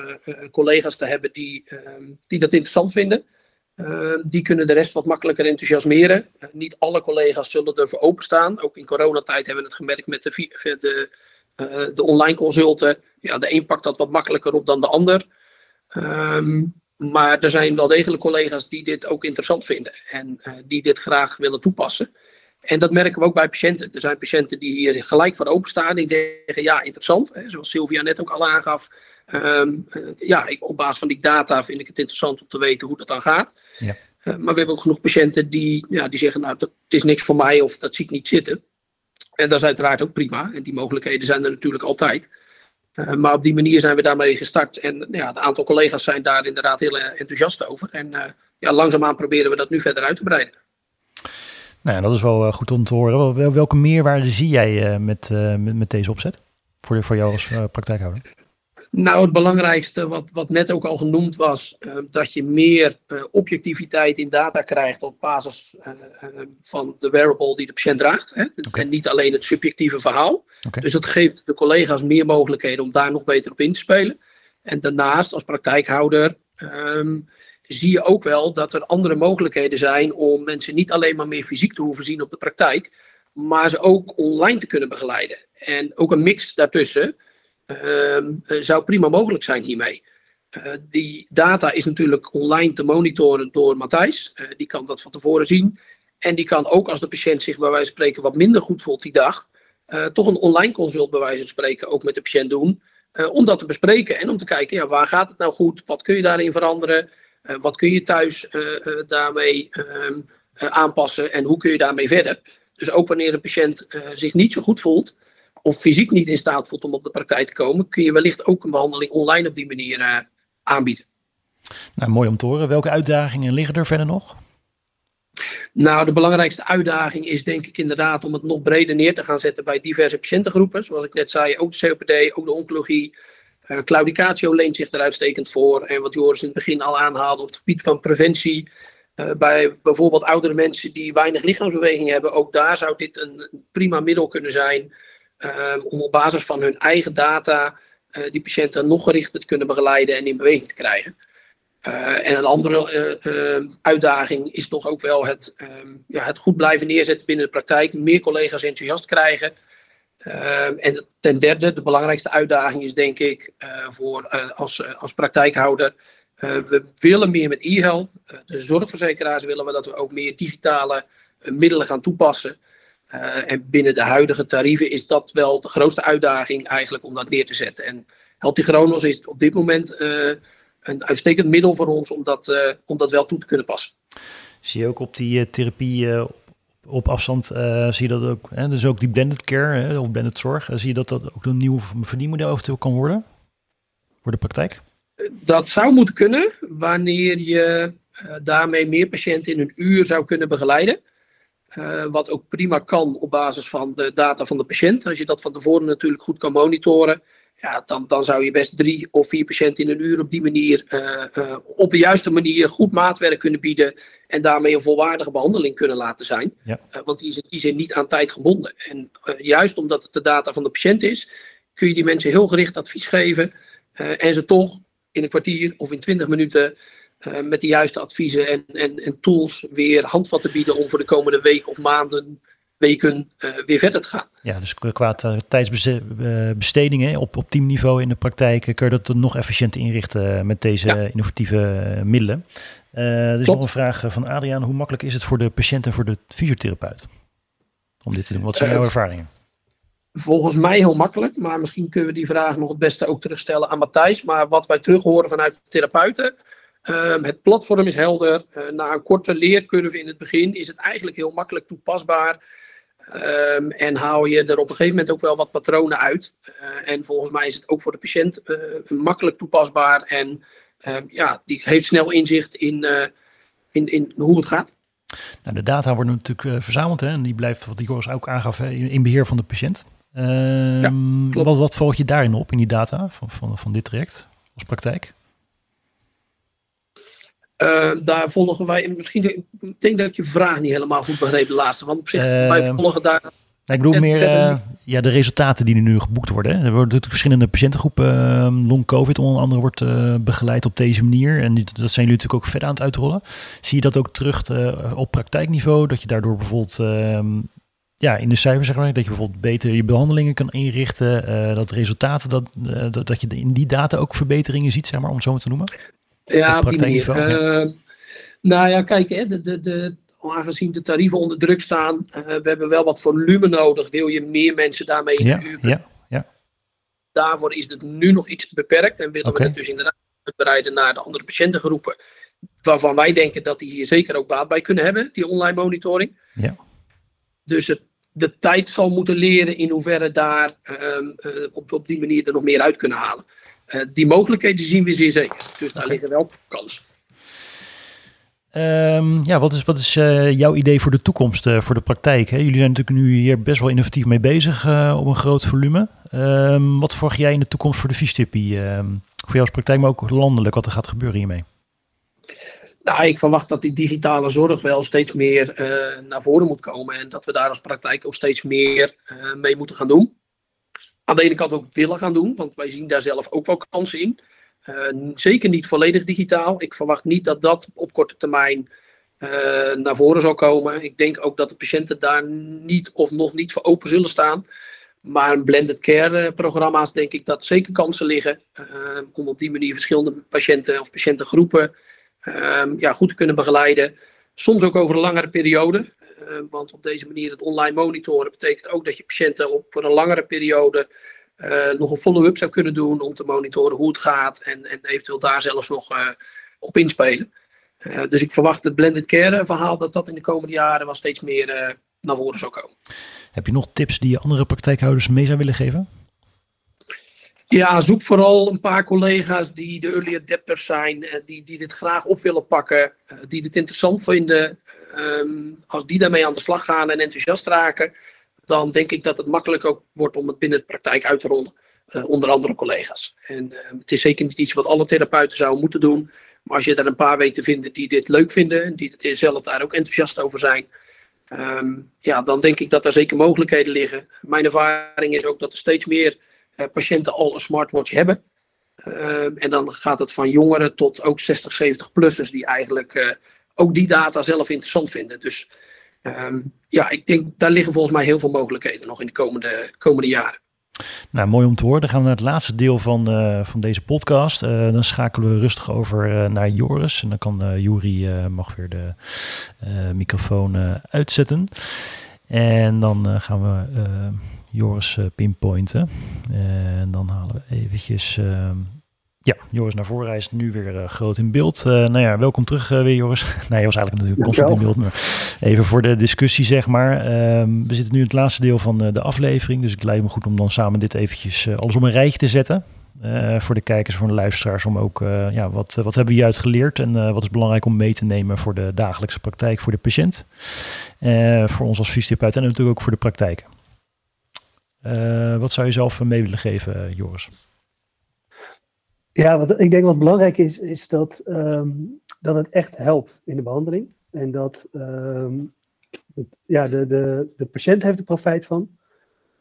collega's te hebben die, ehm, die dat interessant vinden. Uh, die kunnen de rest wat makkelijker enthousiasmeren. Uh, niet alle collega's zullen ervoor openstaan. Ook in coronatijd hebben we het gemerkt met de, de, de online consulten. Ja, de een pakt dat wat makkelijker op dan de ander. Um, maar er zijn wel degelijk collega's die dit ook interessant vinden. En die dit graag willen toepassen. En dat merken we ook bij patiënten. Er zijn patiënten die hier gelijk voor openstaan. Die zeggen, ja, interessant. Hè, zoals Sylvia net ook al aangaf. Um, ja, ik, op basis van die data vind ik het interessant om te weten hoe dat dan gaat. Ja. Uh, maar we hebben ook genoeg patiënten die, ja, die zeggen, nou, dat het is niks voor mij of dat zie ik niet zitten. En dat is uiteraard ook prima. En die mogelijkheden zijn er natuurlijk altijd. Uh, maar op die manier zijn we daarmee gestart. En ja, een aantal collega's zijn daar inderdaad heel enthousiast over. En ja, langzaamaan proberen we dat nu verder uit te breiden. Nou ja, dat is wel goed om te horen. Welke meerwaarde zie jij met, met, met deze opzet? Voor, voor jou als praktijkhouder? Nou, het belangrijkste, wat, wat net ook al genoemd was, uh, dat je meer uh, objectiviteit in data krijgt op basis uh, van de wearable die de patiënt draagt. Hè? Okay. En niet alleen het subjectieve verhaal. Okay. Dus dat geeft de collega's meer mogelijkheden om daar nog beter op in te spelen. En daarnaast, als praktijkhouder, um, zie je ook wel dat er andere mogelijkheden zijn om mensen niet alleen maar meer fysiek te hoeven zien op de praktijk, maar ze ook online te kunnen begeleiden. En ook een mix daartussen. Ehm, eh, zou prima mogelijk zijn hiermee. Uh, die data is natuurlijk online te monitoren door Matthijs. Uh, die kan dat van tevoren zien. En die kan ook als de patiënt zich bij wijze van spreken wat minder goed voelt die dag, toch een online consult bij wijze van spreken ook met de patiënt doen. om dat te bespreken en om te kijken, ja, waar gaat het nou goed? Wat kun je daarin veranderen? Wat kun je thuis daarmee ehm, aanpassen en hoe kun je daarmee verder? Dus ook wanneer een patiënt zich niet zo goed voelt, of fysiek niet in staat voelt om op de praktijk te komen, kun je wellicht ook een behandeling online op die manier aanbieden. Nou, mooi om te horen. Welke uitdagingen liggen er verder nog? Nou, de belangrijkste uitdaging is denk ik inderdaad om het nog breder neer te gaan zetten bij diverse patiëntengroepen. Zoals ik net zei, ook de COPD, ook de oncologie. Uh, claudicatio leent zich er uitstekend voor. En wat Joris in het begin al aanhaalde op het gebied van preventie. Uh, bij bijvoorbeeld oudere mensen die weinig lichaamsbeweging hebben, ook daar zou dit een prima middel kunnen zijn Ehm, om op basis van hun eigen data uh, die patiënten nog gerichter te kunnen begeleiden en in beweging te krijgen. En een andere uh, uitdaging is toch ook wel het, um, ja, het goed blijven neerzetten binnen de praktijk, meer collega's enthousiast krijgen. Ehm, en ten derde, de belangrijkste uitdaging is denk ik voor als, als praktijkhouder. we willen meer met e-health. de zorgverzekeraars willen we dat we ook meer digitale middelen gaan toepassen. En binnen de huidige tarieven is dat wel de grootste uitdaging eigenlijk om dat neer te zetten. En Healthy is op dit moment een uitstekend middel voor ons om dat, om dat wel toe te kunnen passen. Zie je ook op die therapie op afstand, zie je dat ook, hè? dus ook die blended care hè, of blended zorg, zie je dat dat ook een nieuw verdienmodel eventueel kan worden voor de praktijk? Dat zou moeten kunnen wanneer je daarmee meer patiënten in een uur zou kunnen begeleiden. Wat ook prima kan op basis van de data van de patiënt. Als je dat van tevoren natuurlijk goed kan monitoren, ja, dan, dan zou je best drie of vier patiënten in een uur op die manier, uh, uh, op de juiste manier goed maatwerk kunnen bieden en daarmee een volwaardige behandeling kunnen laten zijn. Ja. want die is in die zin niet aan tijd gebonden. En juist omdat het de data van de patiënt is, kun je die mensen heel gericht advies geven en ze toch in een kwartier of in twintig minuten met de juiste adviezen en, en, en tools weer handvatten bieden om voor de komende week of maanden, weken uh, weer verder te gaan. Ja, dus qua tijdsbestedingen op, op teamniveau in de praktijk kun je dat nog efficiënter inrichten met deze ja. innovatieve middelen. Uh, er is Klopt. nog een vraag van Adriaan. Hoe makkelijk is het voor de patiënt en voor de fysiotherapeut om dit te doen? Wat zijn jouw ervaringen? Volgens mij heel makkelijk, maar misschien kunnen we die vraag nog het beste ook terugstellen aan Matthijs. Maar wat wij terug horen vanuit de therapeuten, Um, het platform is helder. Uh, na een korte leercurve in het begin is het eigenlijk heel makkelijk toepasbaar. Um, en haal je er op een gegeven moment ook wel wat patronen uit. Uh, en volgens mij is het ook voor de patiënt uh, makkelijk toepasbaar. En um, ja, die heeft snel inzicht in, in, in hoe het gaat. Nou, de data worden natuurlijk verzameld hè, en die blijft, wat Joris ook aangaf, in beheer van de patiënt. Ehm, klopt. wat, wat valt je daarin op, in die data van, van, van dit traject als praktijk? Eh, daar volgen wij, en misschien, ik denk dat ik je vraag niet helemaal goed begreep, de laatste. Want op zich, wij Ehm, volgen daar, Nou, ik bedoel meer eh, ja, de resultaten die er nu geboekt worden. hè. Er worden natuurlijk verschillende patiëntengroepen. ehm, long COVID onder andere wordt eh, begeleid op deze manier. En dat zijn jullie natuurlijk ook verder aan het uitrollen. Zie je dat ook terug eh, op praktijkniveau? Dat je daardoor bijvoorbeeld ehm, ja, in de cijfers zeg maar, dat je bijvoorbeeld beter je behandelingen kan inrichten. eh, dat resultaten, dat, eh, dat, dat je in die data ook verbeteringen ziet, zeg maar, om het zo maar te noemen. Ja, op die manier. Ehm, nou ja, kijk, hè, de, de, de, aangezien de tarieven onder druk staan, eh, we hebben wel wat volume nodig. Wil je meer mensen daarmee in Ja, kunnen ja, daarvoor is het nu nog iets te beperkt. En willen we het dus inderdaad uitbreiden naar de andere patiëntengroepen. Waarvan wij denken dat die hier zeker ook baat bij kunnen hebben, die online monitoring. Ja. Dus het, de tijd zal moeten leren in hoeverre daar ehm, eh, op, op die manier er nog meer uit kunnen halen. Eh, die mogelijkheden zien we zeer zeker. Dus daar liggen wel kansen. Ehm, ja, wat is, wat is eh, jouw idee voor de toekomst, eh, voor de praktijk? Hè? Jullie zijn natuurlijk nu hier best wel innovatief mee bezig eh, op een groot volume. Ehm, wat verwacht jij in de toekomst voor de fysiotherapie? ehm, voor jou als praktijk, maar ook landelijk, wat er gaat gebeuren hiermee? Nou, ik verwacht dat die digitale zorg wel steeds meer naar voren moet komen. En dat we daar als praktijk ook steeds meer mee moeten gaan doen. Aan de ene kant ook willen gaan doen, want wij zien daar zelf ook wel kansen in. Eh, zeker niet volledig digitaal. Ik verwacht niet dat dat op korte termijn eh, naar voren zal komen. Ik denk ook dat de patiënten daar niet of nog niet voor open zullen staan. Maar een blended care eh, programma's denk ik dat zeker kansen liggen. om op die manier verschillende patiënten of patiëntengroepen ja, goed te kunnen begeleiden. Soms ook over een langere periode. Eh, want op deze manier het online monitoren betekent ook dat je patiënten op voor een langere periode eh, nog een follow-up zou kunnen doen om te monitoren hoe het gaat en, en eventueel daar zelfs nog eh, op inspelen. Dus ik verwacht het blended care verhaal dat dat in de komende jaren wel steeds meer naar voren zou komen. Heb je nog tips die je andere praktijkhouders mee zou willen geven? Ja, zoek vooral een paar collega's die de early adapters zijn, eh, die, die dit graag op willen pakken, eh, die dit interessant vinden. Ehm, als die daarmee aan de slag gaan en enthousiast raken, dan denk ik dat het makkelijk ook wordt om het binnen de praktijk uit te rollen, eh, onder andere collega's. En eh, het is zeker niet iets wat alle therapeuten zouden moeten doen, maar als je er een paar weet te vinden die dit leuk vinden en die het zelf daar ook enthousiast over zijn, ehm, ja, dan denk ik dat er zeker mogelijkheden liggen. Mijn ervaring is ook dat er steeds meer patiënten al een smartwatch hebben. Ehm, en dan gaat het van jongeren tot ook 60, 70-plussers die eigenlijk eh, ook die data zelf interessant vinden. Dus ehm, ja, ik denk daar liggen volgens mij heel veel mogelijkheden nog in de komende, komende jaren. Nou, mooi om te horen. Dan gaan we naar het laatste deel van, eh, van deze podcast. Eh, dan schakelen we rustig over eh, naar Joris. En dan kan eh Juri eh, mag weer de eh, microfoon eh, uitzetten. En dan eh, gaan we eh, Joris eh, pinpointen. En dan halen we eventjes... ehm, ja, Joris naar voren. Hij is nu weer eh, groot in beeld. Eh, nou ja, welkom terug weer Joris. nee, hij was eigenlijk natuurlijk constant in beeld. Maar even voor de discussie zeg maar. Ehm, we zitten nu in het laatste deel van de aflevering. Dus het lijkt me goed om dan samen dit eventjes alles op een rijtje te zetten. Voor de kijkers, voor de luisteraars. Om ook, ja, wat, wat hebben we hieruit geleerd? En wat is belangrijk om mee te nemen voor de dagelijkse praktijk, voor de patiënt. Voor ons als fysiotherapeut en natuurlijk ook voor de praktijk. Eh, wat zou je zelf mee willen geven, eh, Joris? Ja, wat ik denk wat belangrijk is, is dat, ehm, dat het echt helpt in de behandeling. En dat ehm, het, ja, de, de, de patiënt heeft er profijt van.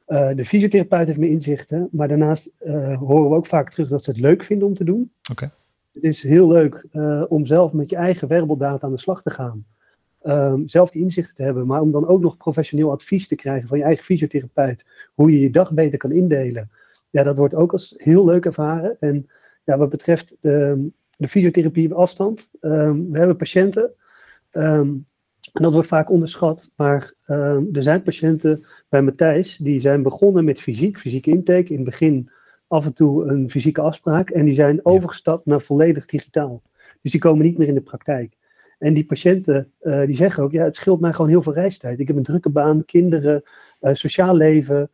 Eh, de fysiotherapeut heeft meer inzichten. Maar daarnaast horen we ook vaak terug dat ze het leuk vinden om te doen. Oké. Het is heel leuk om zelf met je eigen werbeldata aan de slag te gaan. Ehm, zelf die inzichten te hebben, maar om dan ook nog professioneel advies te krijgen van je eigen fysiotherapeut. Hoe je je dag beter kan indelen. Ja, dat wordt ook als heel leuk ervaren. En ja, wat betreft de, de fysiotherapie op afstand. ehm, we hebben patiënten. ehm, en dat wordt vaak onderschat. Maar er zijn patiënten bij Matthijs. Die zijn begonnen met fysiek, fysieke intake. In het begin af en toe een fysieke afspraak. En die zijn overgestapt naar volledig digitaal. Dus die komen niet meer in de praktijk. En die patiënten eh, die zeggen ook, ja, het scheelt mij gewoon heel veel reistijd. Ik heb een drukke baan, kinderen, eh, sociaal leven.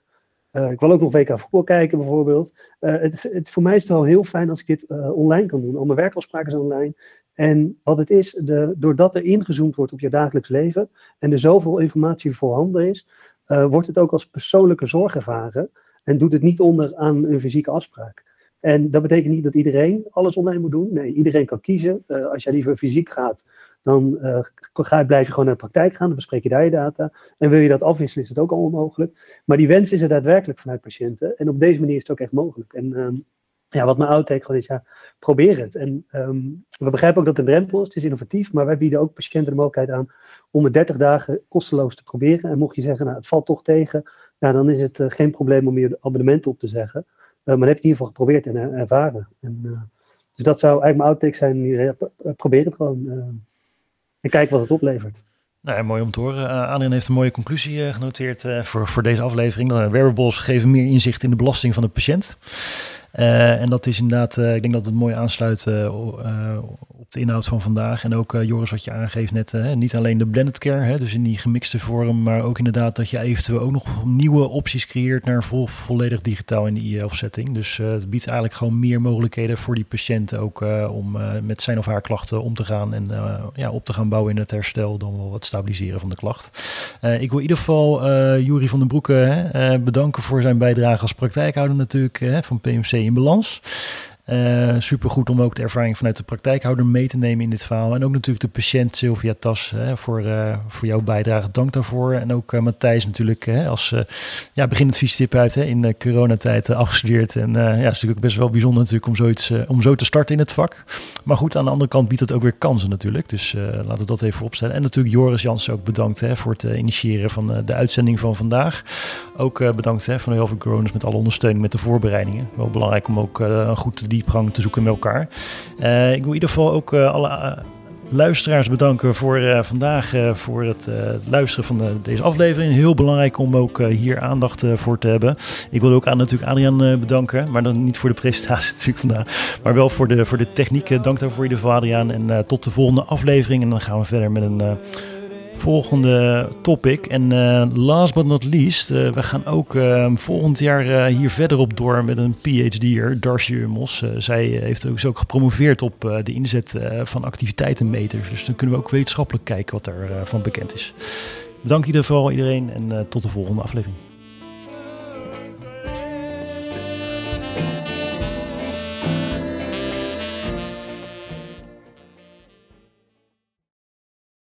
Eh, ik wil ook nog WK voetbal kijken bijvoorbeeld. Het, het, voor mij is het wel heel fijn als ik dit online kan doen. Al mijn werkafspraken zijn online. En wat het is, de, doordat er ingezoomd wordt op je dagelijks leven en er zoveel informatie voorhanden is, wordt het ook als persoonlijke zorg ervaren en doet het niet onder aan een fysieke afspraak. En dat betekent niet dat iedereen alles online moet doen. Nee, iedereen kan kiezen. als jij liever fysiek gaat, dan uh, ga, blijf je gewoon naar de praktijk gaan, dan bespreek je daar je data. En wil je dat afwisselen, is het ook al onmogelijk. Maar die wens is er daadwerkelijk vanuit patiënten. En op deze manier is het ook echt mogelijk. En um, ja, wat mijn outtake gewoon is, ja, probeer het. En um, we begrijpen ook dat het een drempel is, het is innovatief, maar wij bieden ook patiënten de mogelijkheid aan om het 30 dagen kosteloos te proberen. En mocht je zeggen, nou, het valt toch tegen, ja, dan is het uh, geen probleem om je abonnement op te zeggen. Uh, maar dan heb je in ieder geval geprobeerd en ervaren. En, dus dat zou eigenlijk mijn outtake zijn, probeer het gewoon en kijk wat het oplevert. Nou, mooi om te horen. Uh, Adrian heeft een mooie conclusie uh, genoteerd uh, voor, voor deze aflevering. wearables geven meer inzicht in de belasting van de patiënt. Uh, en dat is inderdaad, uh, ik denk dat het mooi aansluit uh, op de inhoud van vandaag. En ook Joris, wat je aangeeft net, niet alleen de blended care, hè, dus in die gemixte vorm, maar ook inderdaad dat je eventueel ook nog nieuwe opties creëert naar vol, volledig digitaal in de IELF-setting. Dus het biedt eigenlijk gewoon meer mogelijkheden voor die patiënt ook om met zijn of haar klachten om te gaan en ja, op te gaan bouwen in het herstel, dan wel wat stabiliseren van de klacht. ik wil in ieder geval Jurie van den Broeke bedanken voor zijn bijdrage als praktijkhouder natuurlijk van PMC in balans. Eh, Super goed om ook de ervaring vanuit de praktijkhouder mee te nemen in dit verhaal. En ook natuurlijk de patiënt Sylvia Tas hè, voor, uh, voor jouw bijdrage. Dank daarvoor. En ook uh, Matthijs natuurlijk hè, als ja, begin adviestip uit hè, in de coronatijd afgestudeerd. En ja, het is natuurlijk best wel bijzonder natuurlijk om, zoiets, om zo te starten in het vak. Maar goed, aan de andere kant biedt het ook weer kansen natuurlijk. Dus laten we dat even opstellen. En natuurlijk Joris Jansen ook bedankt hè, voor het initiëren van de uitzending van vandaag. Ook bedankt hè, van de Helver Growners met alle ondersteuning met de voorbereidingen. Wel belangrijk om ook goed te diepgang te zoeken met elkaar. Uh, ik wil in ieder geval ook uh, alle uh, luisteraars bedanken voor vandaag, voor het luisteren van deze aflevering. Heel belangrijk om ook hier aandacht voor te hebben. Ik wil ook aan, natuurlijk Adriaan bedanken, maar dan niet voor de presentatie natuurlijk vandaag, maar wel voor de, voor de techniek. Dank daarvoor ieder geval Adriaan en tot de volgende aflevering. En dan gaan we verder met een volgende topic. En uh, last but not least, uh, we gaan ook uh, volgend jaar hier verder op door met een PhD'er, Darcy Mos. zij heeft ook, ook gepromoveerd op de inzet van activiteitenmeters. Dus dan kunnen we ook wetenschappelijk kijken wat daarvan van bekend is. Bedankt in ieder geval iedereen en tot de volgende aflevering.